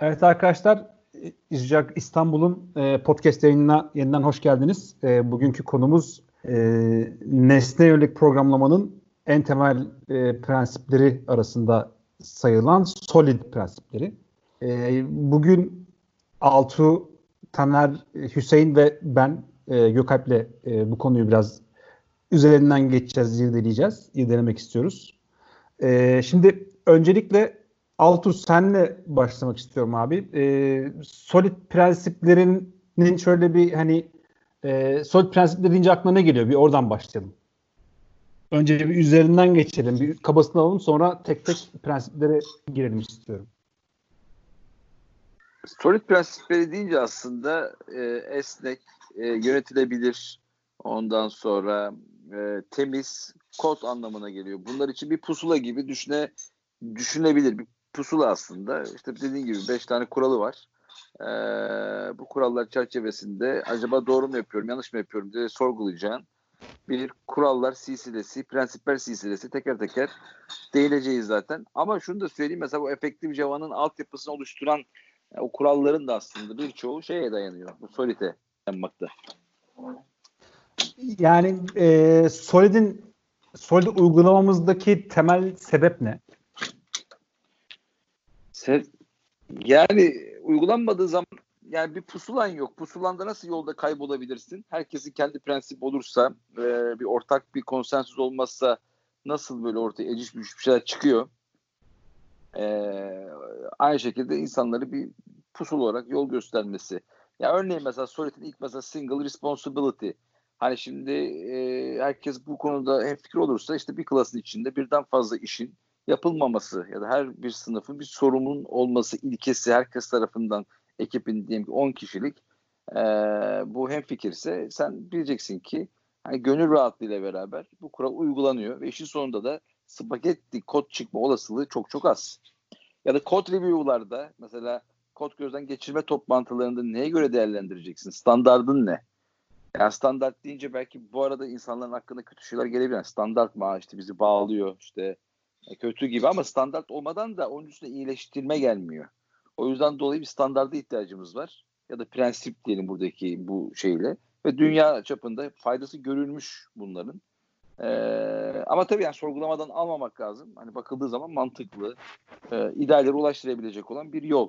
Evet arkadaşlar, İzcak İstanbul'un e, podcast yayınına yeniden hoş geldiniz. E, bugünkü konumuz e, nesne yönelik programlamanın en temel e, prensipleri arasında sayılan solid prensipleri. Bugün Altu, Taner, Hüseyin ve ben e, Gökalp'le e, bu konuyu biraz üzerinden geçeceğiz, irdeleyeceğiz, irdelemek istiyoruz. Şimdi öncelikle Altur senle başlamak istiyorum abi. E, solid prensiplerinin şöyle bir hani e, solid prensipleri deyince aklına ne geliyor? Bir oradan başlayalım. Önce bir üzerinden geçelim. Bir kabasını alalım sonra tek tek prensiplere girelim istiyorum. Solid prensipleri deyince aslında e, esnek, e, yönetilebilir, ondan sonra e, temiz kod anlamına geliyor. Bunlar için bir pusula gibi düşüne düşünebilir bir pusula aslında. İşte dediğin gibi beş tane kuralı var. Ee, bu kurallar çerçevesinde acaba doğru mu yapıyorum, yanlış mı yapıyorum diye sorgulayacağın bir kurallar silsilesi, prensipler silsilesi teker teker değineceğiz zaten. Ama şunu da söyleyeyim mesela bu efektif Java'nın altyapısını oluşturan yani o kuralların da aslında birçoğu şeye dayanıyor. Bu Solid'e dayanmakta. Yani e, Solid'in Solid uygulamamızdaki temel sebep ne? Yani uygulanmadığı zaman yani bir pusulan yok. Pusulanda nasıl yolda kaybolabilirsin? Herkesin kendi prensip olursa e, bir ortak bir konsensüs olmazsa nasıl böyle ortaya eciş bir şeyler çıkıyor? E, aynı şekilde insanları bir pusul olarak yol göstermesi. Ya örneğin mesela Solid'in ilk mesela single responsibility. Hani şimdi e, herkes bu konuda hep fikir olursa işte bir klasın içinde birden fazla işin yapılmaması ya da her bir sınıfın bir sorumlunun olması ilkesi herkes tarafından ekibin diyelim ki 10 kişilik e, bu hem fikirse sen bileceksin ki hani gönül rahatlığıyla beraber bu kural uygulanıyor ve işin sonunda da spagetti kod çıkma olasılığı çok çok az. Ya da kod review'larda mesela kod gözden geçirme toplantılarında neye göre değerlendireceksin? Standardın ne? Yani standart deyince belki bu arada insanların hakkında kötü şeyler gelebilir. Yani standart mı işte bizi bağlıyor işte kötü gibi ama standart olmadan da onun üstüne iyileştirme gelmiyor. O yüzden dolayı bir standarda ihtiyacımız var. Ya da prensip diyelim buradaki bu şeyle. Ve dünya çapında faydası görülmüş bunların. Ee, ama tabii yani sorgulamadan almamak lazım. Hani bakıldığı zaman mantıklı, e, ideallere ulaştırabilecek olan bir yol.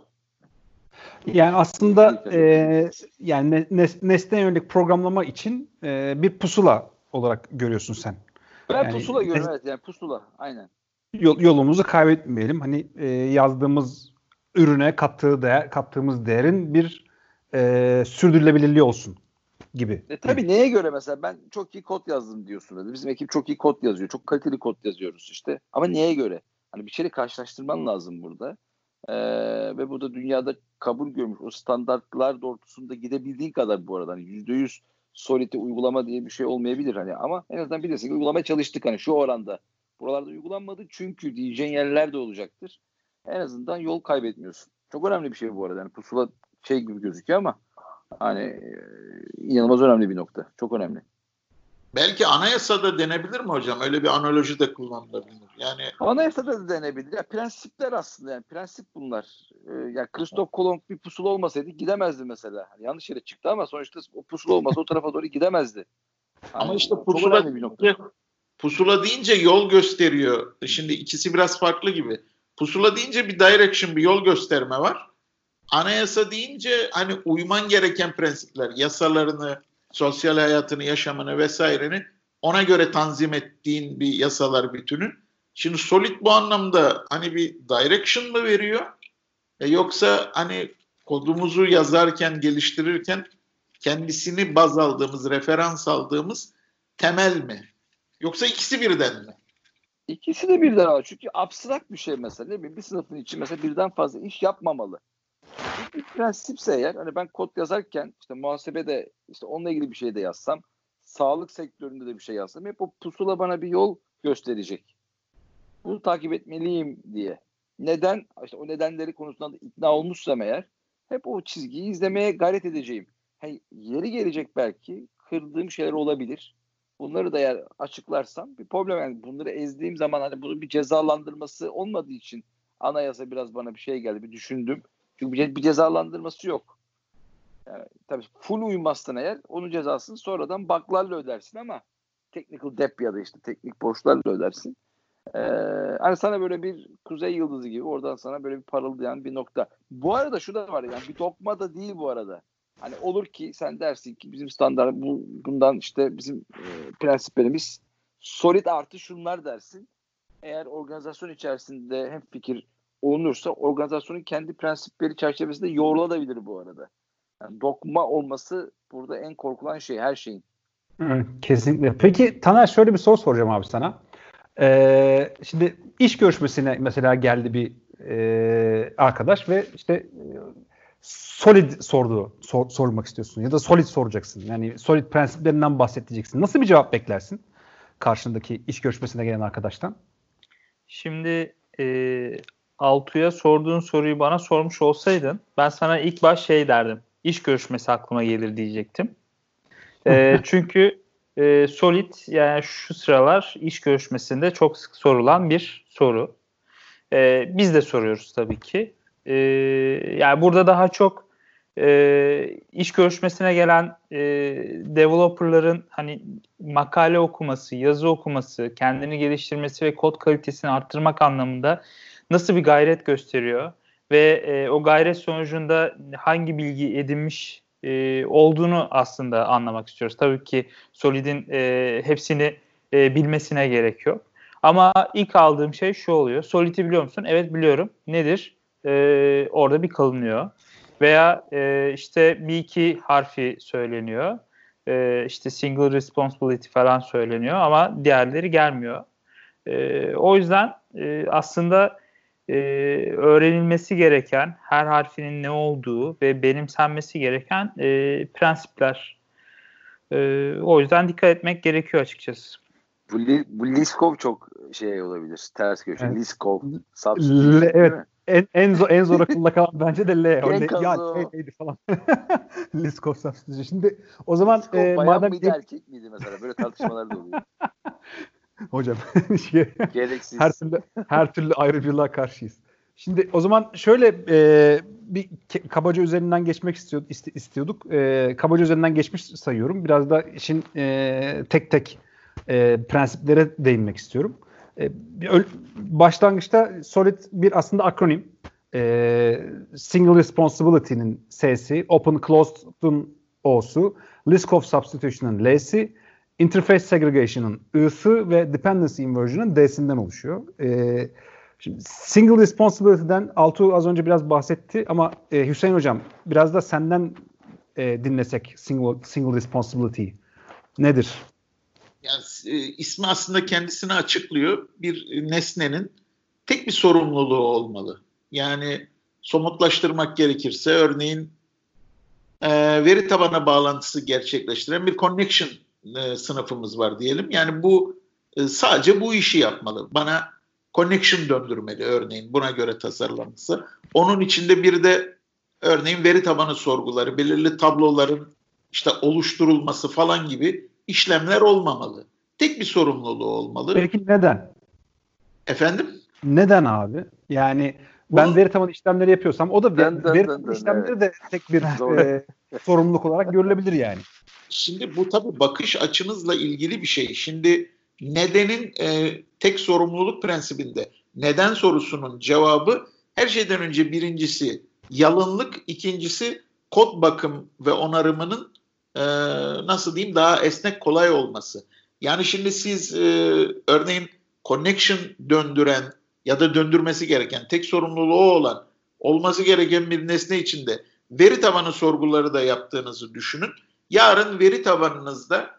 Yani aslında e, yani nesne yönelik programlama için e, bir pusula olarak görüyorsun sen. Ben yani, pusula görüyorum evet yani pusula aynen yol, yolumuzu kaybetmeyelim. Hani e, yazdığımız ürüne kattığı değer, kattığımız değerin bir e, sürdürülebilirliği olsun gibi. E, tabii neye göre mesela ben çok iyi kod yazdım diyorsun. Dedi. Bizim ekip çok iyi kod yazıyor. Çok kaliteli kod yazıyoruz işte. Ama neye göre? Hani bir şeyle karşılaştırman lazım burada. Ee, ve bu da dünyada kabul görmüş. O standartlar doğrultusunda gidebildiğin kadar bu arada. Hani %100 Solid'e uygulama diye bir şey olmayabilir hani ama en azından bilirsin uygulamaya çalıştık hani şu oranda Buralarda uygulanmadı çünkü diyeceğin yerler de olacaktır. En azından yol kaybetmiyorsun. Çok önemli bir şey bu arada. Yani pusula şey gibi gözüküyor ama hani e, inanılmaz önemli bir nokta. Çok önemli. Belki anayasada denebilir mi hocam? Öyle bir analoji de kullanılabilir. Yani anayasada da denebilir. Ya prensipler aslında yani prensip bunlar. Ee, ya Christoph Kolomb bir pusula olmasaydı gidemezdi mesela. Hani yanlış yere çıktı ama sonuçta o pusula olmasa o tarafa doğru gidemezdi. Yani ama işte pusula bir nokta. Pusula deyince yol gösteriyor. Şimdi ikisi biraz farklı gibi. Pusula deyince bir direction, bir yol gösterme var. Anayasa deyince hani uyman gereken prensipler, yasalarını, sosyal hayatını, yaşamını vesaireni ona göre tanzim ettiğin bir yasalar bütünü. Şimdi Solid bu anlamda hani bir direction mı veriyor? E yoksa hani kodumuzu yazarken, geliştirirken kendisini baz aldığımız, referans aldığımız temel mi? Yoksa ikisi birden mi? İkisi de birden var. Çünkü abstrakt bir şey mesela. Ne bileyim bir sınıfın için mesela birden fazla iş yapmamalı. Bir prensipse eğer hani ben kod yazarken işte muhasebede işte onunla ilgili bir şey de yazsam sağlık sektöründe de bir şey yazsam hep o pusula bana bir yol gösterecek. Bunu takip etmeliyim diye. Neden? İşte o nedenleri konusunda da ikna olmuşsam eğer hep o çizgiyi izlemeye gayret edeceğim. Hani yeri gelecek belki kırdığım şeyler olabilir. Bunları da eğer açıklarsam bir problem yani bunları ezdiğim zaman hani bunu bir cezalandırması olmadığı için anayasa biraz bana bir şey geldi bir düşündüm. Çünkü bir, bir cezalandırması yok. Yani, tabii full uymazsan eğer onun cezasını sonradan baklarla ödersin ama technical dep ya da işte teknik borçlarla ödersin. Ee, hani sana böyle bir kuzey yıldızı gibi oradan sana böyle bir parıldayan bir nokta. Bu arada şu da var yani bir dokma da değil bu arada. Hani olur ki sen dersin ki bizim standart bu bundan işte bizim e, prensiplerimiz solid artı şunlar dersin. Eğer organizasyon içerisinde hem fikir olunursa organizasyonun kendi prensipleri çerçevesinde yorulabilir bu arada. Yani dokma olması burada en korkulan şey her şeyin. Kesinlikle. Peki Taner şöyle bir soru soracağım abi sana. Ee, şimdi iş görüşmesine mesela geldi bir e, arkadaş ve işte solid sorduğu sor, sormak istiyorsun ya da solid soracaksın. Yani solid prensiplerinden bahsedeceksin. Nasıl bir cevap beklersin karşındaki iş görüşmesine gelen arkadaştan? Şimdi e, Altu'ya sorduğun soruyu bana sormuş olsaydın ben sana ilk baş şey derdim. İş görüşmesi aklıma gelir diyecektim. E, çünkü e, Solid yani şu sıralar iş görüşmesinde çok sık sorulan bir soru. E, biz de soruyoruz tabii ki. E, yani burada daha çok e, iş görüşmesine gelen e, developerların hani makale okuması, yazı okuması, kendini geliştirmesi ve kod kalitesini arttırmak anlamında nasıl bir gayret gösteriyor ve e, o gayret sonucunda hangi bilgi edinmiş e, olduğunu aslında anlamak istiyoruz. Tabii ki Solid'in e, hepsini e, bilmesine gerek yok. Ama ilk aldığım şey şu oluyor. Solid'i biliyor musun? Evet biliyorum. Nedir? E, orada bir kalınıyor. Veya e, işte bir iki harfi söyleniyor. E, işte single responsibility falan söyleniyor ama diğerleri gelmiyor. E, o yüzden e, aslında e, öğrenilmesi gereken her harfinin ne olduğu ve benimsenmesi gereken e, prensipler. E, o yüzden dikkat etmek gerekiyor açıkçası. Bu, bu Liskov çok şey olabilir. Ters köşe. Evet. Liskov. L, evet. En, en, zor, en zor akılda kalan bence de L. O L ya neydi falan. Liskov substitution. Şimdi o zaman Liskov e, madem mıydı erkek miydi mesela? Böyle tartışmalar da oluyor. Hocam şey, Gereksiz. her türlü her türlü ayrıcılığa karşıyız. Şimdi o zaman şöyle e, bir kabaca üzerinden geçmek istiyor, istiyorduk. E, kabaca üzerinden geçmiş sayıyorum. Biraz da işin e, tek tek e, prensiplere değinmek istiyorum. E, başlangıçta SOLID bir aslında akronim. E, Single Responsibility'nin S'si, Open Closed'un O'su, List of Substitution'ın L'si, Interface Segregation'ın I'sı ve Dependency Inversion'ın D'sinden oluşuyor. E, şimdi Single Responsibility'den Altu az önce biraz bahsetti ama e, Hüseyin Hocam biraz da senden e, dinlesek Single, single Responsibility nedir? Yani, e, ismi aslında kendisini açıklıyor. Bir nesnenin tek bir sorumluluğu olmalı. Yani somutlaştırmak gerekirse örneğin e, veri tabana bağlantısı gerçekleştiren bir connection e, sınıfımız var diyelim. Yani bu e, sadece bu işi yapmalı. Bana connection döndürmeli örneğin buna göre tasarlanması. Onun içinde bir de örneğin veri tabanı sorguları, belirli tabloların işte oluşturulması falan gibi işlemler olmamalı. Tek bir sorumluluğu olmalı. Peki neden? Efendim? Neden abi? Yani ben veri tabanı işlemleri yapıyorsam o da dön, veri tabanı işlemleri evet. de tek bir e, sorumluluk olarak görülebilir yani. Şimdi bu tabii bakış açınızla ilgili bir şey. Şimdi nedenin e, tek sorumluluk prensibinde neden sorusunun cevabı her şeyden önce birincisi yalınlık, ikincisi kod bakım ve onarımının e, nasıl diyeyim daha esnek kolay olması. Yani şimdi siz e, örneğin connection döndüren ya da döndürmesi gereken tek sorumluluğu olan olması gereken bir nesne içinde veri tabanı sorguları da yaptığınızı düşünün. Yarın veri tabanınızda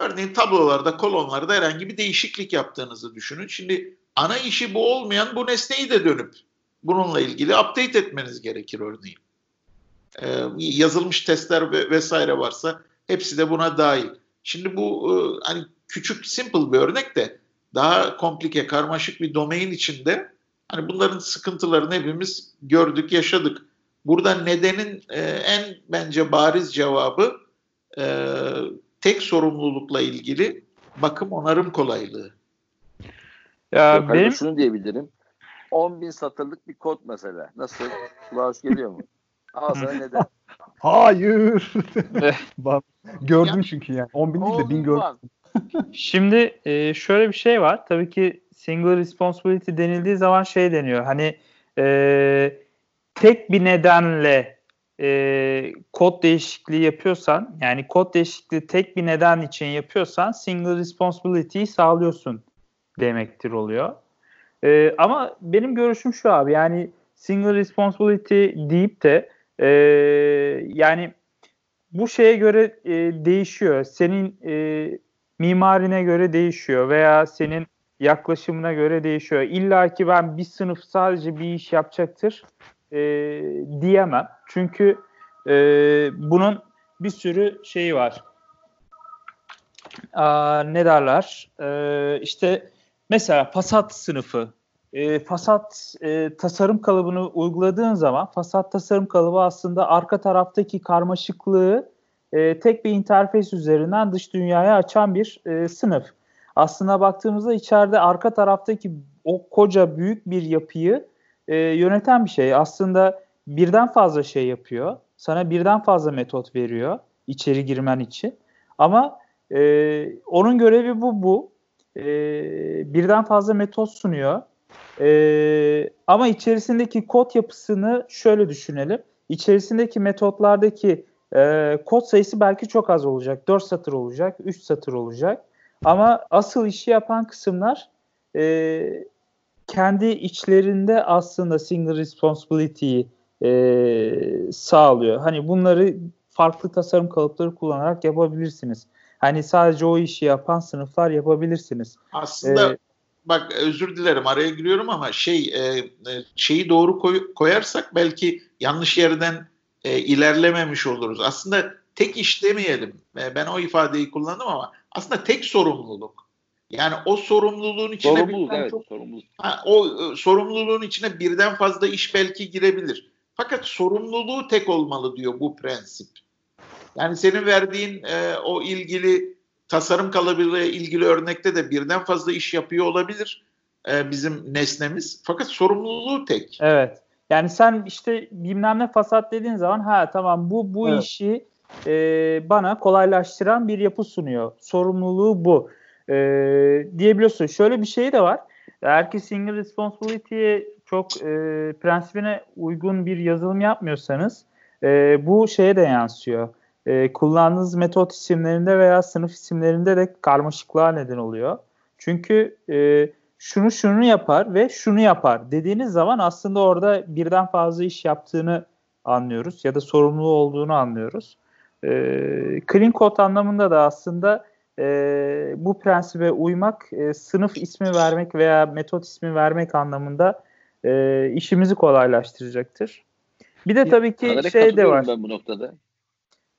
örneğin tablolarda, kolonlarda herhangi bir değişiklik yaptığınızı düşünün. Şimdi ana işi bu olmayan bu nesneyi de dönüp bununla ilgili update etmeniz gerekir örneğin. Ee, yazılmış testler ve vesaire varsa hepsi de buna dahil. Şimdi bu e, hani küçük simple bir örnek de daha komplike, karmaşık bir domain içinde hani bunların sıkıntılarını hepimiz gördük, yaşadık. Burada nedenin e, en bence bariz cevabı e, tek sorumlulukla ilgili bakım onarım kolaylığı. Ya Yok, benim şunu diyebilirim. 10 bin satırlık bir kod mesela. Nasıl? Kulağa geliyor mu? Ağzına neden? Hayır. gördüm çünkü yani. 10 bin değil de 1000 gördüm. Şimdi e, şöyle bir şey var. Tabii ki single responsibility denildiği zaman şey deniyor. Hani e, tek bir nedenle e, kod değişikliği yapıyorsan yani kod değişikliği tek bir neden için yapıyorsan single responsibility'yi sağlıyorsun demektir oluyor. E, ama benim görüşüm şu abi yani single responsibility deyip de e, yani bu şeye göre e, değişiyor. Senin e, mimarine göre değişiyor veya senin yaklaşımına göre değişiyor. İlla ki ben bir sınıf sadece bir iş yapacaktır e, diyemem. Çünkü e, bunun bir sürü şeyi var. Aa, ne derler? E, işte mesela Fasat sınıfı. E, Fasat e, tasarım kalıbını uyguladığın zaman Fasat tasarım kalıbı aslında arka taraftaki karmaşıklığı e, tek bir interfeys üzerinden dış dünyaya açan bir e, sınıf. Aslında baktığımızda içeride arka taraftaki o koca büyük bir yapıyı e, yöneten bir şey. Aslında birden fazla şey yapıyor. Sana birden fazla metot veriyor içeri girmen için. Ama e, onun görevi bu bu. E, birden fazla metot sunuyor. E, ama içerisindeki kod yapısını şöyle düşünelim. İçerisindeki metotlardaki e, kod sayısı belki çok az olacak. 4 satır olacak, 3 satır olacak. Ama asıl işi yapan kısımlar e, kendi içlerinde aslında single responsibility'yi e, sağlıyor. Hani bunları farklı tasarım kalıpları kullanarak yapabilirsiniz. Hani sadece o işi yapan sınıflar yapabilirsiniz. Aslında ee, bak özür dilerim araya giriyorum ama şey e, e, şeyi doğru koy, koyarsak belki yanlış yerden e, ilerlememiş oluruz. Aslında tek iş demeyelim. E, ben o ifadeyi kullandım ama aslında tek sorumluluk. Yani o sorumluluğun içine sorumluluk, evet, çok, sorumluluk. Ha, o e, sorumluluğun içine birden fazla iş belki girebilir. Fakat sorumluluğu tek olmalı diyor bu prensip. Yani senin verdiğin e, o ilgili tasarım kalıbıyla ilgili örnekte de birden fazla iş yapıyor olabilir e, bizim nesnemiz. Fakat sorumluluğu tek. Evet. Yani sen işte bilmem ne fasat dediğin zaman ha tamam bu bu evet. işi e, bana kolaylaştıran bir yapı sunuyor. Sorumluluğu bu e, diyebiliyorsun. Şöyle bir şey de var. Eğer single responsibility'ye çok e, prensibine uygun bir yazılım yapmıyorsanız e, bu şeye de yansıyor. E, kullandığınız metot isimlerinde veya sınıf isimlerinde de karmaşıklığa neden oluyor. Çünkü e, şunu şunu yapar ve şunu yapar dediğiniz zaman aslında orada birden fazla iş yaptığını anlıyoruz ya da sorumlu olduğunu anlıyoruz. E, clean code anlamında da aslında e, bu prensibe uymak e, sınıf ismi vermek veya metot ismi vermek anlamında e, işimizi kolaylaştıracaktır. Bir de tabii ki şey de var. Ben bu noktada.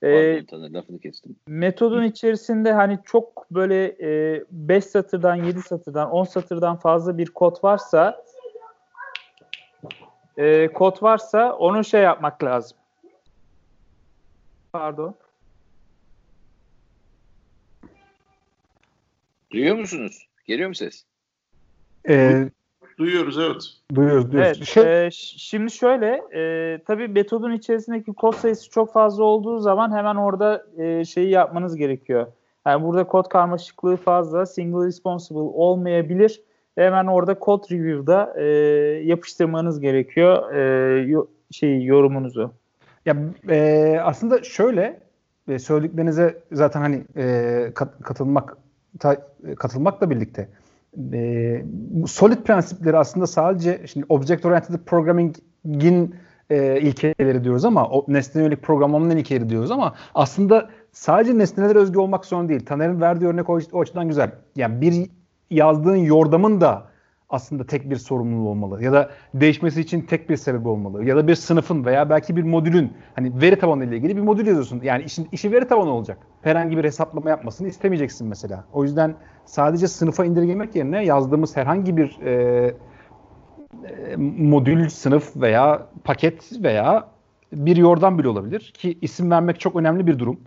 E, Pardon, lafını kestim. Metodun içerisinde hani çok böyle 5 e, satırdan, 7 satırdan, 10 satırdan fazla bir kod varsa e, kod varsa onu şey yapmak lazım. Pardon. Duyuyor musunuz? Geliyor mu ses? Ee, duyuyoruz evet. Duyuyoruz, duyuyoruz. Evet, şey... e, şimdi şöyle e, tabii metodun içerisindeki kod sayısı çok fazla olduğu zaman hemen orada e, şeyi yapmanız gerekiyor. Yani burada kod karmaşıklığı fazla, single responsible olmayabilir. Hemen orada kod review'da e, yapıştırmanız gerekiyor e, yo, şey yorumunuzu. Ya e, aslında şöyle e, söylediklerinize zaten hani e, kat, katılmak ta, katılmakla birlikte e, solid prensipleri aslında sadece şimdi object oriented programming'in e, ilkeleri diyoruz ama o nesne yönelik programlamanın ilkeleri diyoruz ama aslında sadece nesnelere özgü olmak zorunda değil. Taner'in verdiği örnek o, o açıdan güzel. Yani bir yazdığın yordamın da aslında tek bir sorumluluğu olmalı. Ya da değişmesi için tek bir sebebi olmalı. Ya da bir sınıfın veya belki bir modülün hani veri tabanı ile ilgili bir modül yazıyorsun. Yani işin, işi veri tabanı olacak. Herhangi bir hesaplama yapmasını istemeyeceksin mesela. O yüzden sadece sınıfa indirgemek yerine yazdığımız herhangi bir e, e, modül, sınıf veya paket veya bir yordam bile olabilir ki isim vermek çok önemli bir durum.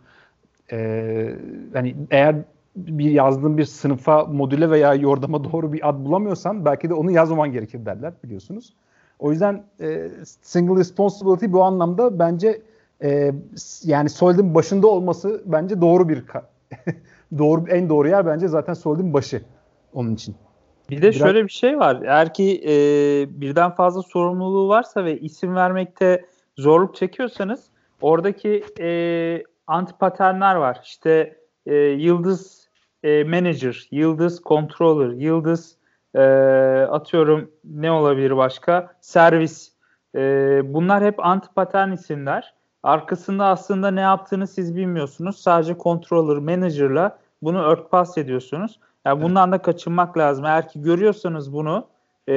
Ee, hani eğer bir yazdığın bir sınıfa, modüle veya yordama doğru bir ad bulamıyorsan belki de onu yazmaman gerekir derler biliyorsunuz. O yüzden e, single responsibility bu anlamda bence e, yani Solid'in başında olması bence doğru bir doğru en doğru yer bence zaten Solid'in başı onun için. Bir de Biraz... şöyle bir şey var. Eğer ki e, birden fazla sorumluluğu varsa ve isim vermekte zorluk çekiyorsanız oradaki e, anti paternler var. İşte e, yıldız e, manager, yıldız controller, yıldız e, atıyorum ne olabilir başka? Servis. E, bunlar hep anti patern isimler. Arkasında aslında ne yaptığını siz bilmiyorsunuz. Sadece controller, manager'la bunu örtbas ediyorsunuz. Yani bundan da kaçınmak lazım. Eğer ki görüyorsanız bunu e,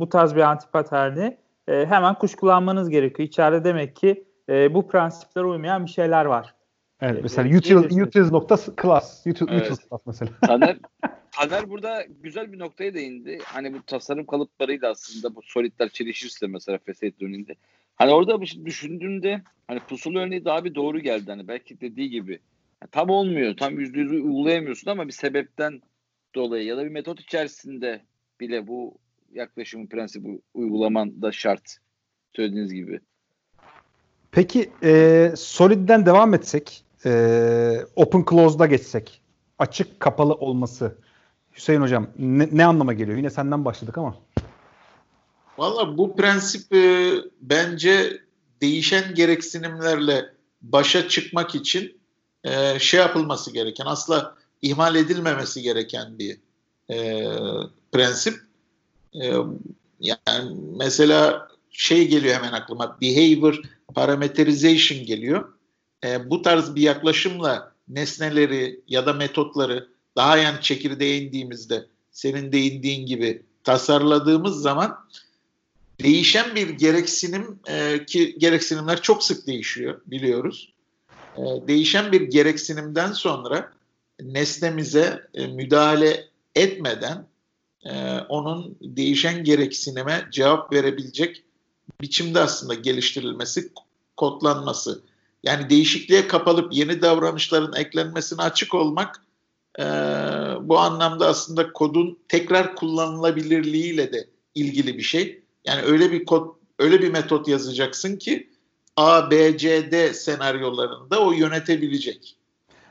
bu tarz bir anti paterni e, hemen kuşkulanmanız gerekiyor. İçeride demek ki e, bu prensiplere uymayan bir şeyler var. Evet, mesela e, utils, utils nokta class. Utils, evet. utils class mesela. Taner, Taner burada güzel bir noktaya değindi. Hani bu tasarım kalıplarıyla aslında bu solidler çelişirse mesela Fesat döneminde. Hani orada bir şey düşündüğünde hani pusulu örneği daha bir doğru geldi. Hani belki dediği gibi tam olmuyor. Tam yüzde yüz uygulayamıyorsun ama bir sebepten dolayı ya da bir metot içerisinde bile bu yaklaşımın prensibi uygulaman da şart. Söylediğiniz gibi. Peki e, Solid'den devam etsek e, Open Close'da geçsek açık kapalı olması Hüseyin Hocam ne, ne anlama geliyor? Yine senden başladık ama. Valla bu prensip e, bence değişen gereksinimlerle başa çıkmak için e, şey yapılması gereken, asla ihmal edilmemesi gereken bir e, prensip. E, yani mesela şey geliyor hemen aklıma, behavior parameterization geliyor. E, bu tarz bir yaklaşımla nesneleri ya da metotları daha yani çekirdeğe indiğimizde senin değindiğin gibi tasarladığımız zaman değişen bir gereksinim e, ki gereksinimler çok sık değişiyor biliyoruz. E, değişen bir gereksinimden sonra nesnemize e, müdahale etmeden e, onun değişen gereksinime cevap verebilecek biçimde aslında geliştirilmesi, kodlanması. Yani değişikliğe kapalıp yeni davranışların eklenmesine açık olmak bu anlamda aslında kodun tekrar kullanılabilirliğiyle de ilgili bir şey. Yani öyle bir kod, öyle bir metot yazacaksın ki A, B, C, D senaryolarında o yönetebilecek.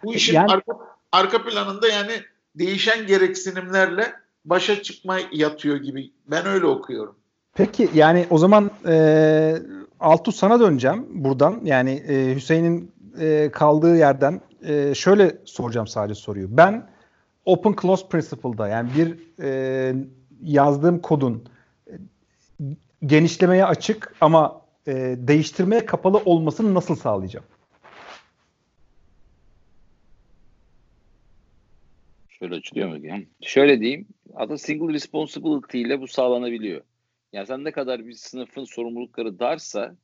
Bu işin yani, arka, arka planında yani değişen gereksinimlerle başa çıkma yatıyor gibi. Ben öyle okuyorum. Peki yani o zaman e, Altu sana döneceğim buradan. Yani e, Hüseyin'in e, kaldığı yerden e, şöyle soracağım sadece soruyu. Ben open close principle'da yani bir e, yazdığım kodun e, genişlemeye açık ama e, değiştirmeye kapalı olmasını nasıl sağlayacağım? Şöyle açılıyor mu? Yani şöyle diyeyim. Adı single responsibility ile bu sağlanabiliyor. Yani sen ne kadar bir sınıfın sorumlulukları darsa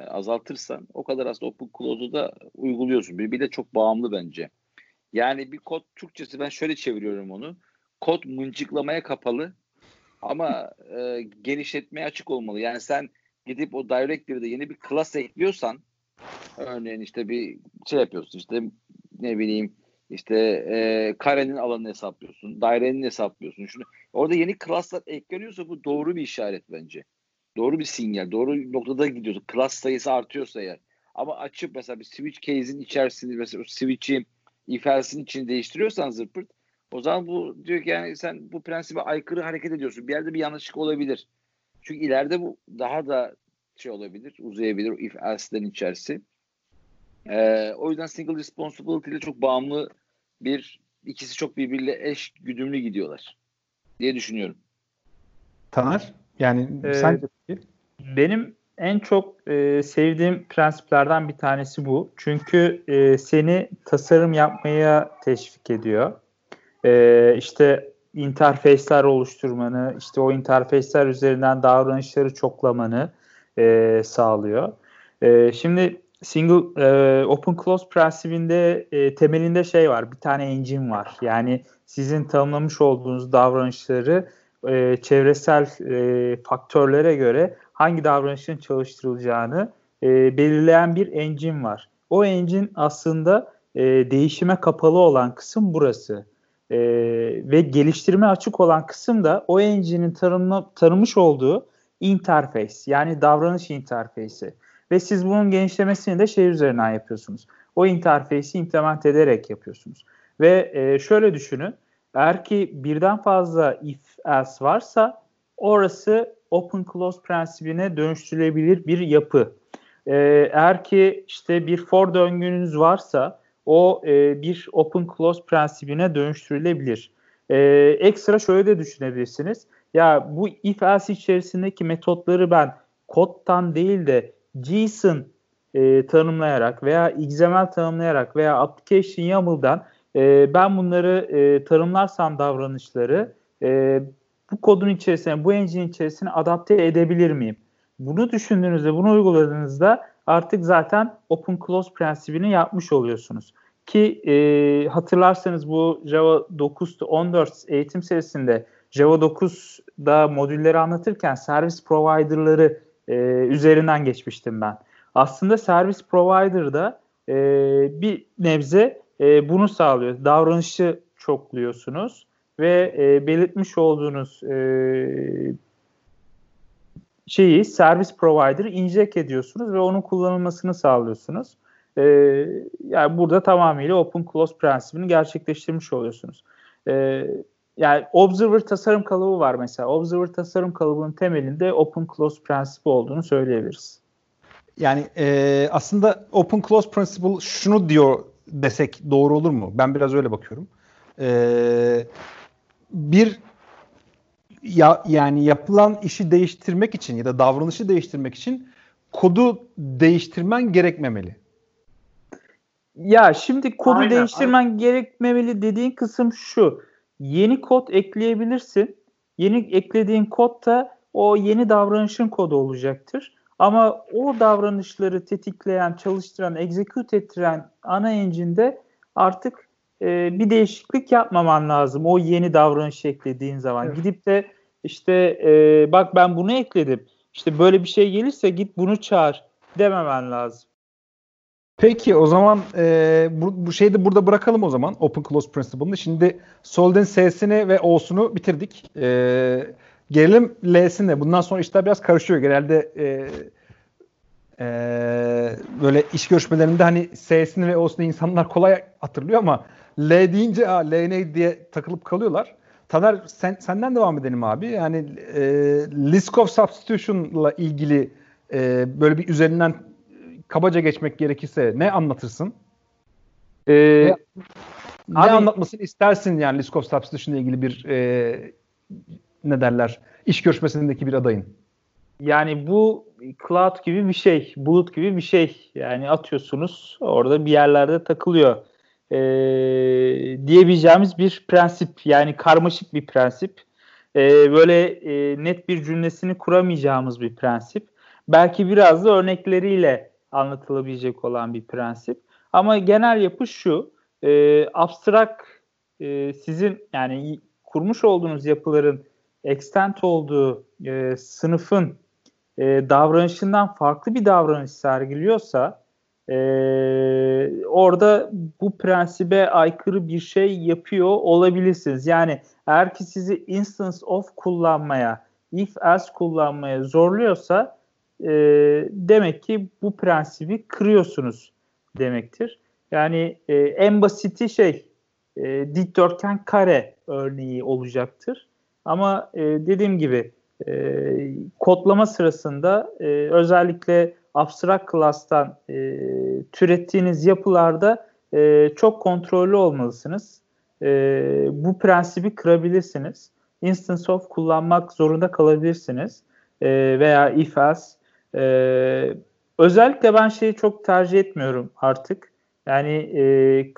e, azaltırsan o kadar aslında open close'u da uyguluyorsun. Birbiriyle çok bağımlı bence. Yani bir kod Türkçesi ben şöyle çeviriyorum onu. Kod mıncıklamaya kapalı ama e, genişletmeye açık olmalı. Yani sen gidip o directory'de yeni bir class ekliyorsan örneğin işte bir şey yapıyorsun işte ne bileyim işte e, karenin alanını hesaplıyorsun, dairenin hesaplıyorsun. Şunu orada yeni class'lar ekleniyorsa bu doğru bir işaret bence. Doğru bir sinyal, doğru noktada gidiyorsun. Class sayısı artıyorsa eğer. Ama açıp mesela bir switch case'in içerisinde mesela switch'i if else'in içini değiştiriyorsan zırpırt o zaman bu diyor ki yani sen bu prensibe aykırı hareket ediyorsun. Bir yerde bir yanlışlık olabilir. Çünkü ileride bu daha da şey olabilir, uzayabilir if else'den içerisi. Ee, o yüzden single responsibility ile çok bağımlı bir ikisi çok birbiriyle eş güdümlü gidiyorlar diye düşünüyorum. Taner yani ee, sen benim en çok e, sevdiğim prensiplerden bir tanesi bu. Çünkü e, seni tasarım yapmaya teşvik ediyor. E, işte interface'ler oluşturmanı, işte o interface'ler üzerinden davranışları çoklamanı e, sağlıyor. E, şimdi single e, open close prensibinde e, temelinde şey var. Bir tane engine var. Yani sizin tanımlamış olduğunuz davranışları e, çevresel e, faktörlere göre hangi davranışın çalıştırılacağını e, belirleyen bir engine var. O engine aslında e, değişime kapalı olan kısım burası. E, ve geliştirme açık olan kısım da o engine'in tanımla, tanımış olduğu interface yani davranış interfeysi. Ve siz bunun genişlemesini de şey üzerinden yapıyorsunuz. O interface'i implement ederek yapıyorsunuz. Ve e, şöyle düşünün. Eğer ki birden fazla if else varsa orası open close prensibine dönüştürülebilir bir yapı. E, eğer ki işte bir for döngünüz varsa o e, bir open close prensibine dönüştürülebilir. E, ekstra şöyle de düşünebilirsiniz. Ya bu if else içerisindeki metotları ben kodtan değil de JSON e, tanımlayarak veya XML tanımlayarak veya application YAML'dan e, ben bunları e, tanımlarsam davranışları e, bu kodun içerisine, bu engine içerisine adapte edebilir miyim? Bunu düşündüğünüzde, bunu uyguladığınızda artık zaten open close prensibini yapmış oluyorsunuz. Ki e, hatırlarsanız bu Java 9 14 eğitim serisinde Java 9'da modülleri anlatırken servis provider'ları e, üzerinden geçmiştim ben. Aslında servis provider'da e, bir nebze e, bunu sağlıyor. Davranışı çokluyorsunuz ve e, belirtmiş olduğunuz e, şeyi servis provider'ı inject ediyorsunuz ve onun kullanılmasını sağlıyorsunuz. E, yani burada tamamıyla open close prensibini gerçekleştirmiş oluyorsunuz. E, yani Observer tasarım kalıbı var mesela. Observer tasarım kalıbının temelinde open close prensibi olduğunu söyleyebiliriz. Yani e, aslında open close principle şunu diyor desek doğru olur mu? Ben biraz öyle bakıyorum. E, bir ya, yani yapılan işi değiştirmek için ya da davranışı değiştirmek için kodu değiştirmen gerekmemeli. Ya şimdi kodu aynen, değiştirmen aynen. gerekmemeli dediğin kısım şu. Yeni kod ekleyebilirsin. Yeni eklediğin kod da o yeni davranışın kodu olacaktır. Ama o davranışları tetikleyen, çalıştıran, execute ettiren ana engine'de artık e, bir değişiklik yapmaman lazım. O yeni davranış eklediğin zaman. Evet. Gidip de işte e, bak ben bunu ekledim. İşte böyle bir şey gelirse git bunu çağır dememen lazım. Peki o zaman e, bu, bu şeyi de burada bırakalım o zaman Open Close Principle'ını. Şimdi Solid'in S'sini ve O'sunu bitirdik. E, gelelim L'sine. Bundan sonra işler biraz karışıyor. Genelde e, e, böyle iş görüşmelerinde hani S'sini ve O'sunu insanlar kolay hatırlıyor ama L deyince Aa, L ne diye takılıp kalıyorlar. Taner sen, senden devam edelim abi. Yani e, list of substitution'la ilgili e, böyle bir üzerinden kabaca geçmek gerekirse ne anlatırsın? Ee, ne, ne abi, anlatmasını istersin yani list of substitution ile ilgili bir e, ne derler iş görüşmesindeki bir adayın? Yani bu cloud gibi bir şey, bulut gibi bir şey. Yani atıyorsunuz orada bir yerlerde takılıyor e, diyebileceğimiz bir prensip. Yani karmaşık bir prensip. E, böyle e, net bir cümlesini kuramayacağımız bir prensip. Belki biraz da örnekleriyle anlatılabilecek olan bir prensip. Ama genel yapı şu. E, abstrak e, sizin yani kurmuş olduğunuz yapıların extent olduğu e, sınıfın e, davranışından farklı bir davranış sergiliyorsa e, orada bu prensibe aykırı bir şey yapıyor olabilirsiniz. Yani eğer ki sizi instance of kullanmaya, if else kullanmaya zorluyorsa e, demek ki bu prensibi kırıyorsunuz demektir. Yani e, en basiti şey e, dikdörtgen kare örneği olacaktır. Ama e, dediğim gibi e, kodlama sırasında e, özellikle abstract class'tan e, türettiğiniz yapılarda e, çok kontrollü olmalısınız. E, bu prensibi kırabilirsiniz. Instance of kullanmak zorunda kalabilirsiniz. E, veya if else. E, özellikle ben şeyi çok tercih etmiyorum artık. Yani e,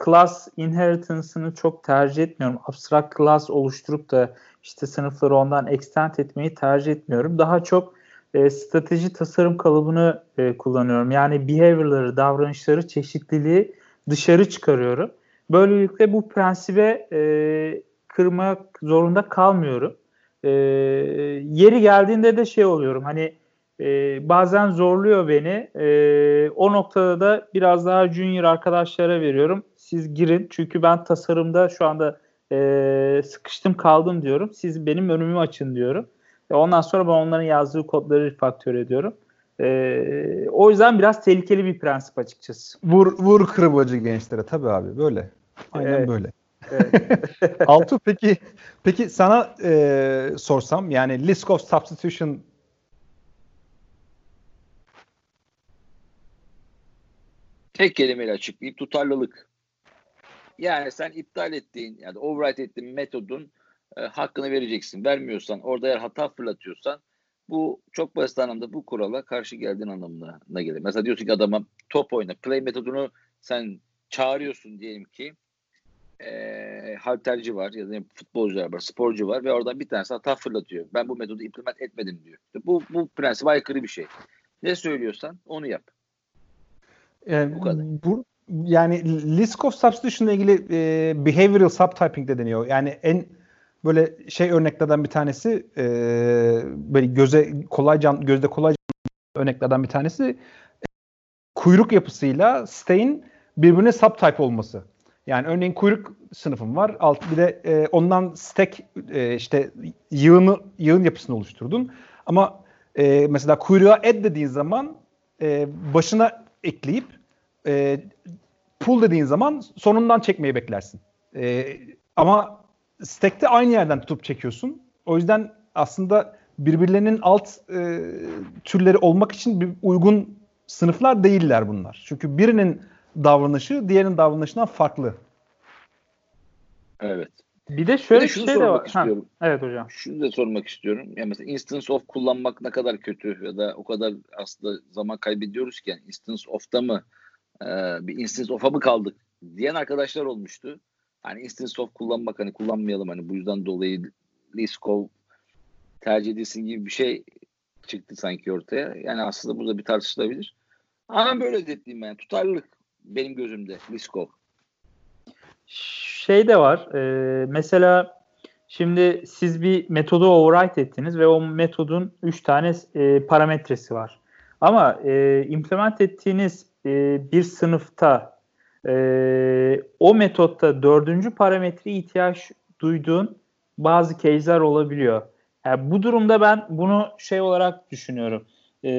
class inheritance'ını çok tercih etmiyorum. Abstract class oluşturup da işte sınıfları ondan extend etmeyi tercih etmiyorum. Daha çok e, strateji tasarım kalıbını e, kullanıyorum. Yani behavior'ları, davranışları, çeşitliliği dışarı çıkarıyorum. Böylelikle bu prensibe e, kırmak zorunda kalmıyorum. E, yeri geldiğinde de şey oluyorum hani e, bazen zorluyor beni. E, o noktada da biraz daha junior arkadaşlara veriyorum. Siz girin çünkü ben tasarımda şu anda e, sıkıştım kaldım diyorum. Siz benim önümü açın diyorum. Ondan sonra ben onların yazdığı kodları refaktör ediyorum. E, o yüzden biraz tehlikeli bir prensip açıkçası. Vur vur kırbacı gençlere tabii abi böyle. Aynen evet. böyle. Evet. Altu peki peki sana e, sorsam yani list of substitution tek kelimeyle açıklayıp tutarlılık. Yani sen iptal ettiğin yani override ettiğin metodun e, hakkını vereceksin. Vermiyorsan orada eğer hata fırlatıyorsan bu çok basit anlamda bu kurala karşı geldiğin anlamına gelir. Mesela diyorsun ki adama top oyna. Play metodunu sen çağırıyorsun diyelim ki e, halterci var ya da futbolcular var, sporcu var ve oradan bir tanesi hata fırlatıyor. Ben bu metodu implement etmedim diyor. İşte bu, bu prensip aykırı bir şey. Ne söylüyorsan onu yap. Yani, bu kadar. Bu, yani list of substitution ile ilgili e, behavioral subtyping de deniyor. Yani en böyle şey örneklerden bir tanesi e, böyle göze kolayca gözde kolayca örneklerden bir tanesi e, kuyruk yapısıyla stay'in birbirine subtype olması. Yani örneğin kuyruk sınıfım var. Alt bir de e, ondan stack e, işte yığını yığın yapısını oluşturdun. Ama e, mesela kuyruğa add dediğin zaman e, başına ekleyip e, pull dediğin zaman sonundan çekmeyi beklersin. E, ama stack'te aynı yerden tutup çekiyorsun. O yüzden aslında birbirlerinin alt e, türleri olmak için bir uygun sınıflar değiller bunlar. Çünkü birinin davranışı diğerinin davranışından farklı. Evet. Bir de şöyle bir, de bir şey de var. Istiyorum. Ha, evet hocam. Şunu da sormak istiyorum. Yani mesela instance of kullanmak ne kadar kötü ya da o kadar aslında zaman kaybediyoruz ki yani instance of'ta mı e, bir instance of'a mı kaldık diyen arkadaşlar olmuştu. Hani instance of kullanmak hani kullanmayalım hani bu yüzden dolayı Liskov tercih edilsin gibi bir şey çıktı sanki ortaya. Yani aslında burada bir tartışılabilir. Ama böyle dediğim ben. Tutarlılık benim gözümde Liskov. Şey de var. E, mesela şimdi siz bir metodu override ettiniz ve o metodun 3 tane e, parametresi var. Ama e, implement ettiğiniz e, bir sınıfta e, o metotta dördüncü parametre ihtiyaç duyduğun bazı case'ler olabiliyor. Yani bu durumda ben bunu şey olarak düşünüyorum. E,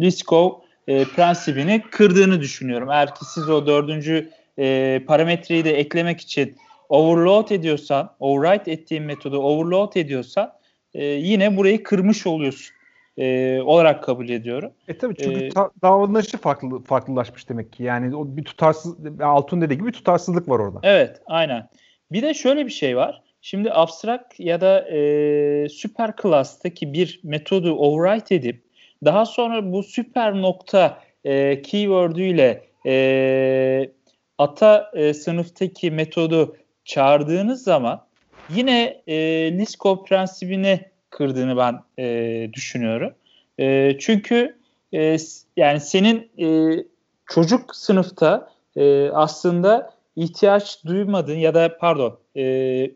Liskov e, prensibini kırdığını düşünüyorum. Eğer ki siz o dördüncü e, parametreyi de eklemek için overload ediyorsan, override ettiğin metodu overload ediyorsan e, yine burayı kırmış oluyorsun e, olarak kabul ediyorum. E tabii çünkü ee, davranışı farklı farklılaşmış demek ki. Yani o bir tutarsız Altun dediği gibi bir tutarsızlık var orada. Evet, aynen. Bir de şöyle bir şey var. Şimdi abstract ya da e, süper class'taki bir metodu override edip daha sonra bu süper nokta e, keyword'üyle e, ata e, sınıftaki metodu çağırdığınız zaman yine e, Liskov prensibini kırdığını ben e, düşünüyorum. E, çünkü e, yani senin e, çocuk sınıfta e, aslında ihtiyaç duymadığın ya da pardon e,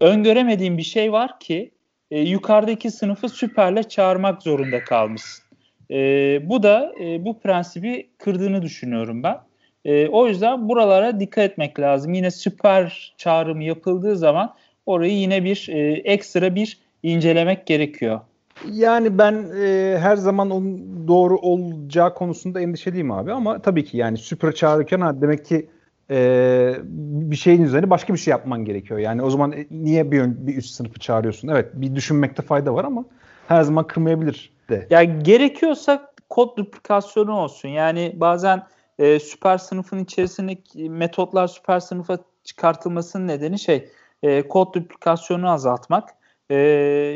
öngöremediğin bir şey var ki e, yukarıdaki sınıfı süperle çağırmak zorunda kalmışsın. E, bu da e, bu prensibi kırdığını düşünüyorum ben. E, o yüzden buralara dikkat etmek lazım. Yine süper çağrım yapıldığı zaman orayı yine bir e, ekstra bir incelemek gerekiyor. Yani ben e, her zaman onun doğru olacağı konusunda endişeliyim abi ama tabii ki yani süper çağırırken ha, demek ki e, bir şeyin üzerine başka bir şey yapman gerekiyor. Yani o zaman e, niye bir, bir üst sınıfı çağırıyorsun? Evet bir düşünmekte fayda var ama her zaman kırmayabilir de. Ya gerekiyorsa kod duplikasyonu olsun. Yani bazen e, süper sınıfın içerisindeki metotlar süper sınıfa çıkartılmasının nedeni şey e, kod duplikasyonu azaltmak. E,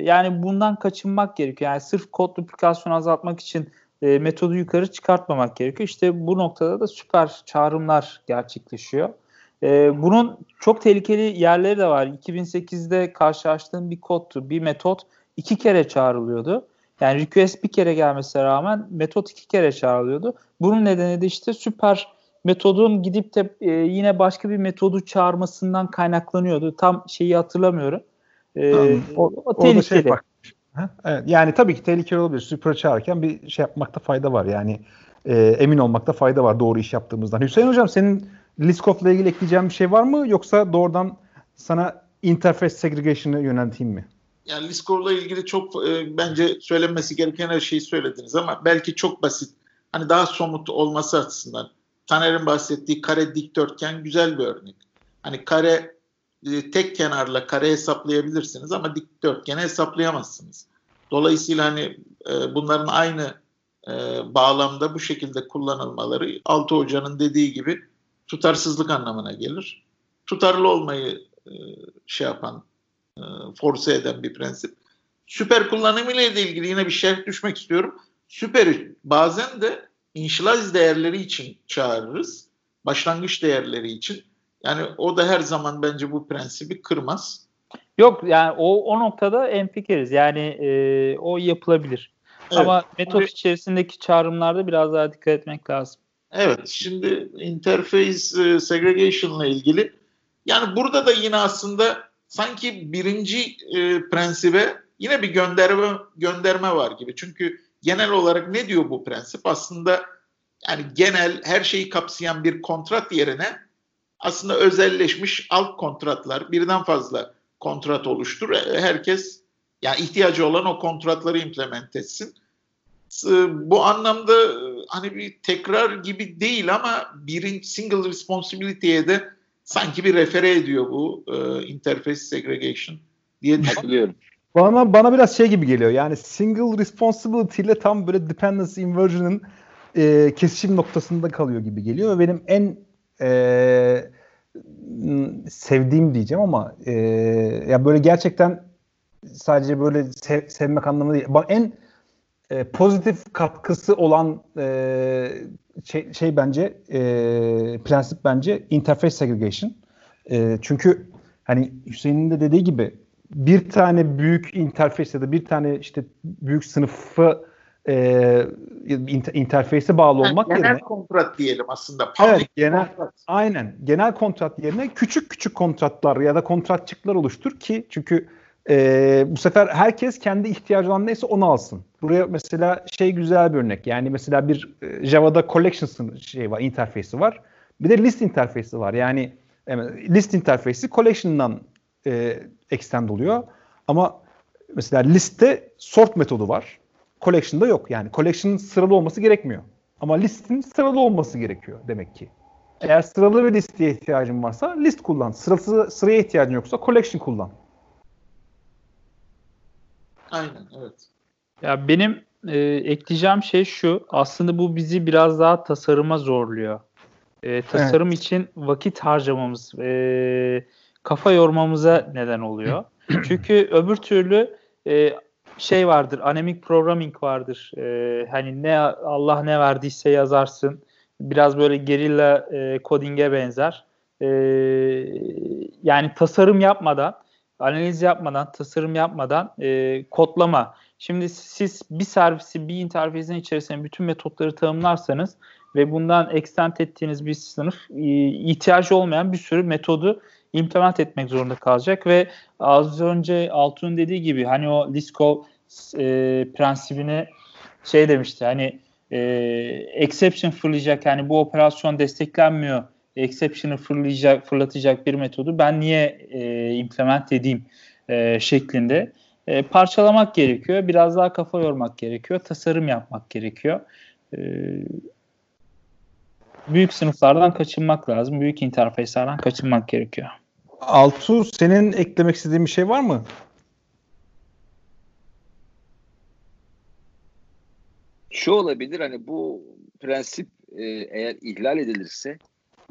yani bundan kaçınmak gerekiyor. Yani sırf kod duplikasyonu azaltmak için e, metodu yukarı çıkartmamak gerekiyor. İşte bu noktada da süper çağrımlar gerçekleşiyor. E, bunun çok tehlikeli yerleri de var. 2008'de karşılaştığım bir kodtu, bir metot iki kere çağrılıyordu. Yani request bir kere gelmesine rağmen metot iki kere çağrılıyordu. Bunun nedeni de işte süper metodun gidip de e, yine başka bir metodu çağırmasından kaynaklanıyordu. Tam şeyi hatırlamıyorum. E, o, o tehlikeli. Şey Evet, yani tabii ki tehlikeli olabilir. Super çağırırken bir şey yapmakta fayda var. Yani e, emin olmakta fayda var doğru iş yaptığımızdan. Hüseyin Hocam senin Liskop'la ilgili ekleyeceğin bir şey var mı? Yoksa doğrudan sana interface segregation'ı yönelteyim mi? Yani Liskov'la ilgili çok e, bence söylenmesi gereken her şeyi söylediniz ama belki çok basit. Hani daha somut olması açısından. Taner'in bahsettiği kare dikdörtgen güzel bir örnek. Hani kare e, tek kenarla kare hesaplayabilirsiniz ama dikdörtgeni hesaplayamazsınız. Dolayısıyla hani e, bunların aynı e, bağlamda bu şekilde kullanılmaları Altı Hoca'nın dediği gibi tutarsızlık anlamına gelir. Tutarlı olmayı e, şey yapan, e, force eden bir prensip. Süper kullanımı ile ilgili yine bir şerh düşmek istiyorum. Süperi bazen de inşilaz değerleri için çağırırız. Başlangıç değerleri için. Yani o da her zaman bence bu prensibi kırmaz. Yok yani o, o noktada emfikiriz. Yani e, o yapılabilir. Evet. Ama metot Abi, içerisindeki çağrımlarda biraz daha dikkat etmek lazım. Evet. Şimdi interface e, segregation ile ilgili yani burada da yine aslında sanki birinci e, prensibe yine bir gönderme gönderme var gibi. Çünkü genel olarak ne diyor bu prensip? Aslında yani genel her şeyi kapsayan bir kontrat yerine aslında özelleşmiş alt kontratlar, birden fazla kontrat oluştur. E, herkes yani ihtiyacı olan o kontratları implement etsin. Bu anlamda e, hani bir tekrar gibi değil ama birinci single responsibility'ye de sanki bir refere ediyor bu e, interface segregation diye düşünüyorum. Bana bana biraz şey gibi geliyor. Yani single responsibility ile tam böyle dependency inversion'ın e, kesişim noktasında kalıyor gibi geliyor ve benim en e, sevdiğim diyeceğim ama e, ya böyle gerçekten sadece böyle sev, sevmek anlamında değil. En e, pozitif katkısı olan e, şey, şey bence e, prensip bence interface segregation. E, çünkü hani Hüseyin'in de dediği gibi bir tane büyük interface ya da bir tane işte büyük sınıfı e, inter, interface'e bağlı yani olmak genel yerine genel kontrat diyelim aslında. Public evet, genel kontrat. aynen genel kontrat yerine küçük küçük kontratlar ya da kontratçıklar oluştur ki çünkü e, bu sefer herkes kendi ihtiyacı olan neyse onu alsın. Buraya mesela şey güzel bir örnek. Yani mesela bir Java'da collections şey var, interface'i var. Bir de list interface'i var. Yani list interface'i collection'dan e, extend oluyor. Ama mesela liste sort metodu var. Collection'da yok. Yani collection'ın sıralı olması gerekmiyor. Ama listin sıralı olması gerekiyor demek ki. Eğer sıralı bir listeye ihtiyacın varsa list kullan. Sırası, sıraya ihtiyacın yoksa collection kullan. Aynen evet. Ya benim e, ekleyeceğim şey şu. Aslında bu bizi biraz daha tasarıma zorluyor. E, tasarım evet. için vakit harcamamız, e, kafa yormamıza neden oluyor. Çünkü öbür türlü e, şey vardır, anemic programming vardır. E, hani ne Allah ne verdiyse yazarsın. Biraz böyle gerilla e, coding'e benzer. E, yani tasarım yapmadan, analiz yapmadan, tasarım yapmadan e, kodlama. Şimdi siz bir servisi, bir interfezin içerisinde bütün metotları tanımlarsanız ve bundan extend ettiğiniz bir sınıf e, ihtiyacı olmayan bir sürü metodu implement etmek zorunda kalacak ve az önce Altun'un dediği gibi hani o Liskov e, prensibine şey demişti hani e, exception fırlayacak yani bu operasyon desteklenmiyor exception'ı fırlayacak, fırlatacak bir metodu ben niye e, implement edeyim e, şeklinde e, parçalamak gerekiyor. Biraz daha kafa yormak gerekiyor. Tasarım yapmak gerekiyor. E, büyük sınıflardan kaçınmak lazım. Büyük interface'lerden kaçınmak gerekiyor. Altu senin eklemek istediğin bir şey var mı? Şu olabilir hani bu prensip e, eğer ihlal edilirse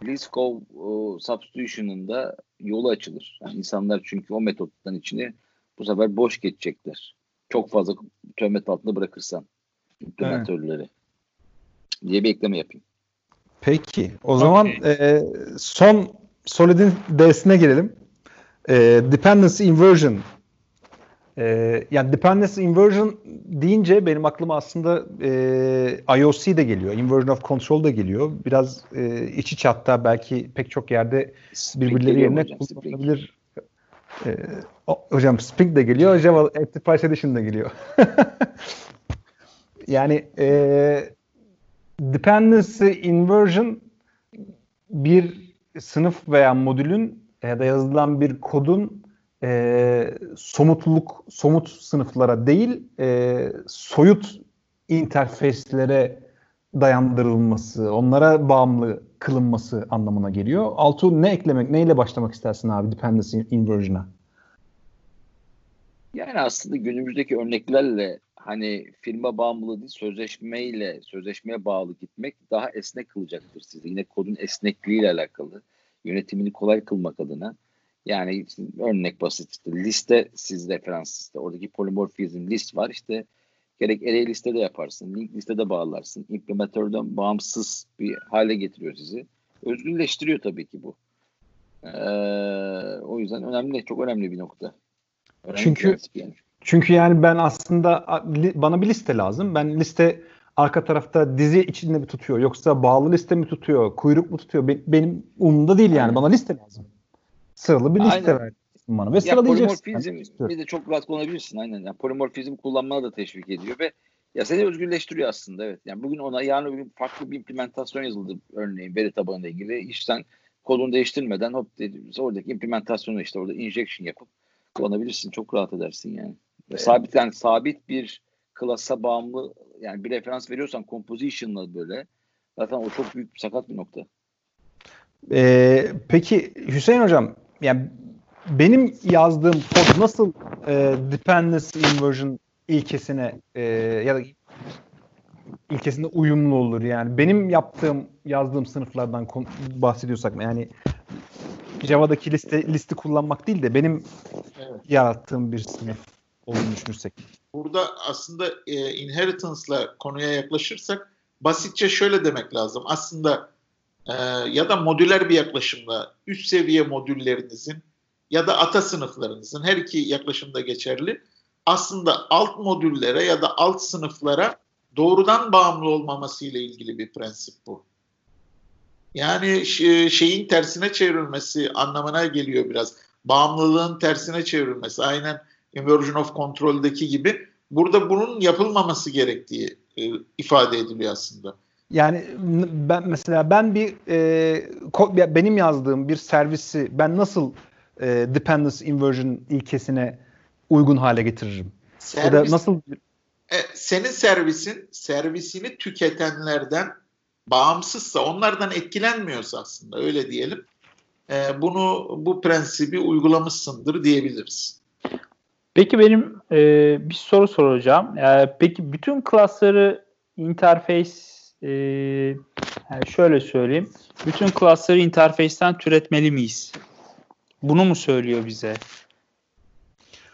Liskov e, substitution'ın da yolu açılır. Yani insanlar çünkü o metottan içine bu sefer boş geçecekler. Çok fazla töhmet altında bırakırsan implementörleri evet. diye bir ekleme yapayım. Peki. O okay. zaman e, son Solid'in D'sine gelelim. E, dependency inversion. E, yani dependency inversion deyince benim aklıma aslında e, IOC de geliyor. Inversion of control da geliyor. Biraz e, iç iç hatta belki pek çok yerde birbirleri yerine kullanılabilir Ee, hocam Spring de geliyor, Java Enterprise Edition de geliyor. yani e, dependency inversion bir sınıf veya modülün ya da yazılan bir kodun e, somutluluk, somut sınıflara değil e, soyut interfeyslere dayandırılması, onlara bağımlı kılınması anlamına geliyor. Altu ne eklemek, neyle başlamak istersin abi dependency inversion'a? Yani aslında günümüzdeki örneklerle hani firma bağımlılığı değil sözleşmeyle sözleşmeye bağlı gitmek daha esnek kılacaktır sizi. Yine kodun esnekliğiyle alakalı yönetimini kolay kılmak adına. Yani örnek basit işte liste siz referans liste. Oradaki polimorfizm list var. İşte gerek array listede yaparsın link listede bağlarsın. İmplementörden bağımsız bir hale getiriyor sizi. Özgürleştiriyor tabii ki bu. Ee, o yüzden önemli çok önemli bir nokta. Önemli çünkü yani. Çünkü yani ben aslında bana bir liste lazım ben liste arka tarafta dizi içinde mi tutuyor yoksa bağlı liste mi tutuyor kuyruk mu tutuyor benim umurumda değil yani bana liste lazım sıralı bir liste aynen. ver bana ve sıralayacağız. Polimorfizm bir de çok rahat kullanabilirsin aynen. Yani polimorfizm kullanmana da teşvik ediyor ve ya seni özgürleştiriyor aslında evet. Yani bugün ona yarın bugün farklı bir implementasyon yazıldı örneğin veri tabanıyla ilgili. Hiç sen kodunu değiştirmeden hop dediğimiz oradaki implementasyonu işte orada injection yapıp kullanabilirsin. Çok rahat edersin yani. Evet. Sabit yani sabit bir klasa bağımlı yani bir referans veriyorsan composition'la böyle zaten o çok büyük sakat bir nokta. Ee, peki Hüseyin hocam yani benim yazdığım kod nasıl e, dependency inversion ilkesine e, ya da ilkesinde uyumlu olur yani benim yaptığım yazdığım sınıflardan bahsediyorsak yani Java'daki liste listi kullanmak değil de benim evet. yarattığım bir sınıf olduğunu düşünürsek. Burada aslında e, inheritance'la konuya yaklaşırsak basitçe şöyle demek lazım. Aslında e, ya da modüler bir yaklaşımla üst seviye modüllerinizin ya da ata sınıflarınızın her iki yaklaşımda geçerli. Aslında alt modüllere ya da alt sınıflara doğrudan bağımlı olmaması ile ilgili bir prensip bu. Yani şeyin tersine çevrilmesi anlamına geliyor biraz. Bağımlılığın tersine çevrilmesi. Aynen Inversion of Control'deki gibi. Burada bunun yapılmaması gerektiği e, ifade ediliyor aslında. Yani ben mesela ben bir e, benim yazdığım bir servisi ben nasıl e, dependence inversion ilkesine uygun hale getiririm? Servis, ya da nasıl e, senin servisin servisini tüketenlerden bağımsızsa, onlardan etkilenmiyorsa aslında öyle diyelim. E, bunu bu prensibi uygulamışsındır diyebiliriz. Peki benim e, bir soru soracağım. E, peki bütün klasları interface e, yani şöyle söyleyeyim. Bütün klasları interface'ten türetmeli miyiz? Bunu mu söylüyor bize?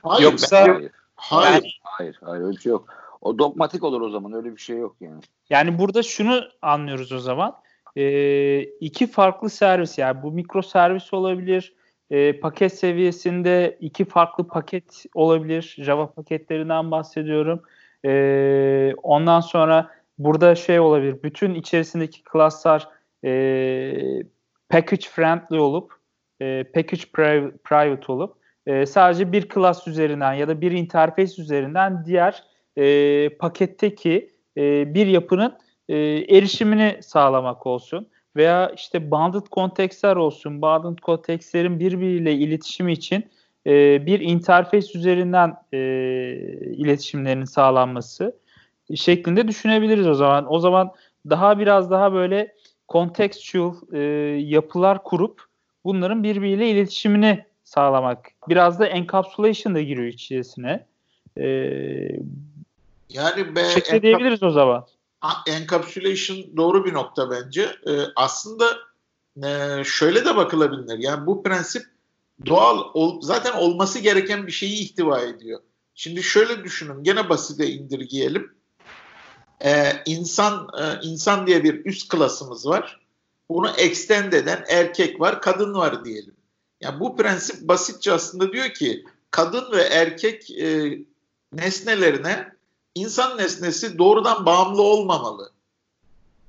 Hayır, Yoksa hayır. Hayır. hayır, hayır öyle bir şey yok. O dogmatik olur o zaman. Öyle bir şey yok yani. Yani burada şunu anlıyoruz o zaman. Ee, iki farklı servis yani bu mikro servis olabilir. E, paket seviyesinde iki farklı paket olabilir. Java paketlerinden bahsediyorum. E, ondan sonra burada şey olabilir. Bütün içerisindeki klaslar e, package friendly olup e, package private olup e, sadece bir class üzerinden ya da bir interface üzerinden diğer e, paketteki e, bir yapının e, erişimini sağlamak olsun veya işte bounded kontekstler olsun. Bounded kontekstlerin birbiriyle iletişimi için e, bir interface üzerinden e, iletişimlerin sağlanması şeklinde düşünebiliriz o zaman. O zaman daha biraz daha böyle contextual e, yapılar kurup bunların birbiriyle iletişimini sağlamak. Biraz da encapsulation da giriyor içerisine. Ee, yani be, şekilde diyebiliriz o zaman. Encapsulation doğru bir nokta bence. Ee, aslında e, şöyle de bakılabilir. Yani bu prensip doğal ol, zaten olması gereken bir şeyi ihtiva ediyor. Şimdi şöyle düşünün. Gene basite indirgeyelim. Ee, insan e, insan diye bir üst klasımız var. Bunu extend eden erkek var, kadın var diyelim. Yani bu prensip basitçe aslında diyor ki kadın ve erkek e, nesnelerine insan nesnesi doğrudan bağımlı olmamalı.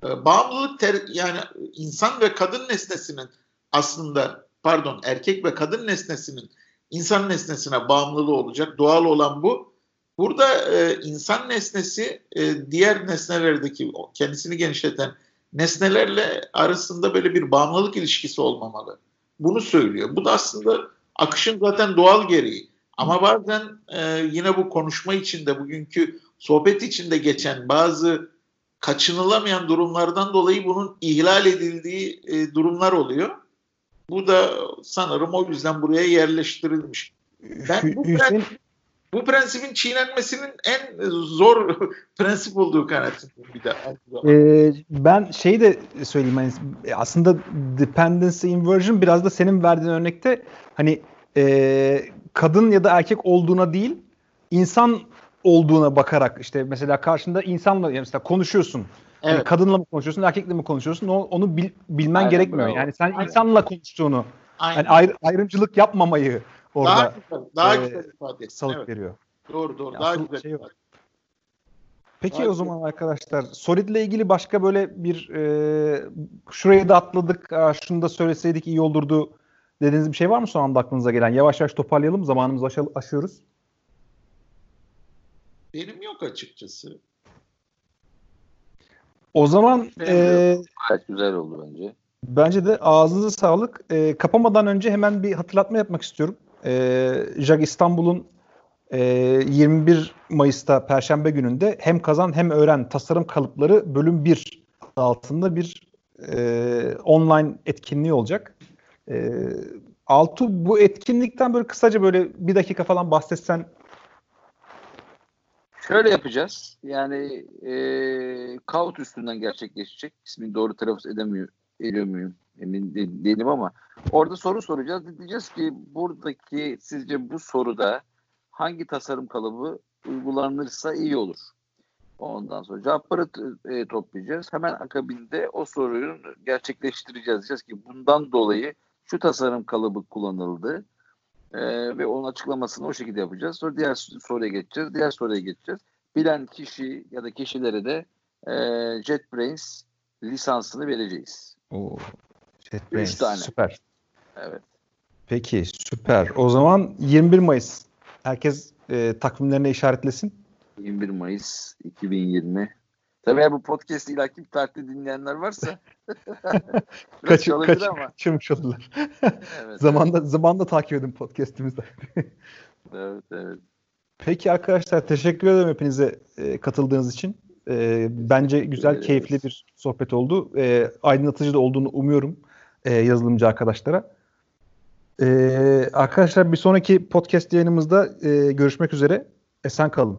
E, bağımlılık ter, yani insan ve kadın nesnesinin aslında pardon erkek ve kadın nesnesinin insan nesnesine bağımlılığı olacak. Doğal olan bu. Burada e, insan nesnesi e, diğer nesnelerdeki kendisini genişleten nesnelerle arasında böyle bir bağımlılık ilişkisi olmamalı. Bunu söylüyor. Bu da aslında akışın zaten doğal gereği. Ama bazen e, yine bu konuşma içinde, bugünkü sohbet içinde geçen bazı kaçınılamayan durumlardan dolayı bunun ihlal edildiği e, durumlar oluyor. Bu da sanırım o yüzden buraya yerleştirilmiş. Ben bu, Hüseyin... bu prensibin çiğnenmesinin en zor prensip olduğu kanaatindeyim bir daha. Ee, ben şeyi de söyleyeyim hani aslında dependency inversion biraz da senin verdiğin örnekte hani e, kadın ya da erkek olduğuna değil insan olduğuna bakarak işte mesela karşında insanla yani mesela konuşuyorsun. Evet. Yani kadınla mı konuşuyorsun, erkekle mi konuşuyorsun? Onu, onu bil, bilmen Aynen, gerekmiyor. Bravo. Yani sen Aynen. insanla konuştuğunu, Aynen. yani ayrı, ayrımcılık yapmamayı orada daha güzel, daha e, güzel ifade salık evet. veriyor. Doğru doğru. Yani daha güzel şey ifade. Peki o zaman arkadaşlar Solid ile ilgili başka böyle bir e, şurayı da atladık, şunu da söyleseydik iyi olurdu dediğiniz bir şey var mı son anda aklınıza gelen? Yavaş yavaş toparlayalım. Zamanımızı aş- aşıyoruz. Benim yok açıkçası. O zaman e, gayet güzel oldu bence. Bence de ağzınıza sağlık. E, kapamadan önce hemen bir hatırlatma yapmak istiyorum. E, JAG İstanbul'un e, 21 Mayıs'ta Perşembe gününde hem kazan hem öğren tasarım kalıpları bölüm 1 altında bir e, online etkinliği olacak. E, Altu bu etkinlikten böyle kısaca böyle bir dakika falan bahsetsen Şöyle yapacağız. Yani e, Kaut üstünden gerçekleşecek. İsmini doğru telaffuz edemiyor, ediyor muyum? Emin de, değilim ama orada soru soracağız. Diyeceğiz ki buradaki sizce bu soruda hangi tasarım kalıbı uygulanırsa iyi olur? Ondan sonra cevapları e, toplayacağız. Hemen akabinde o soruyu gerçekleştireceğiz. Diyeceğiz ki bundan dolayı şu tasarım kalıbı kullanıldı e, ve onun açıklamasını o şekilde yapacağız. Sonra diğer soruya geçeceğiz. Diğer soruya geçeceğiz. Bilen kişi ya da kişilere de e, JetBrains lisansını vereceğiz. Oo, JetBrains tane. süper. Evet. Peki süper. O zaman 21 Mayıs. Herkes e, takvimlerine işaretlesin. 21 Mayıs 2020 Tabii bu podcast ilaki tarihte dinleyenler varsa kaç, kaç, ama. kaçırmış olurlar. evet, zamanda, evet. zamanda takip edin podcastimizde. evet, evet. Peki arkadaşlar teşekkür ederim hepinize e, katıldığınız için. E, bence güzel, evet. keyifli bir sohbet oldu. E, aydınlatıcı da olduğunu umuyorum e, yazılımcı arkadaşlara. E, arkadaşlar bir sonraki podcast yayınımızda e, görüşmek üzere. Esen kalın.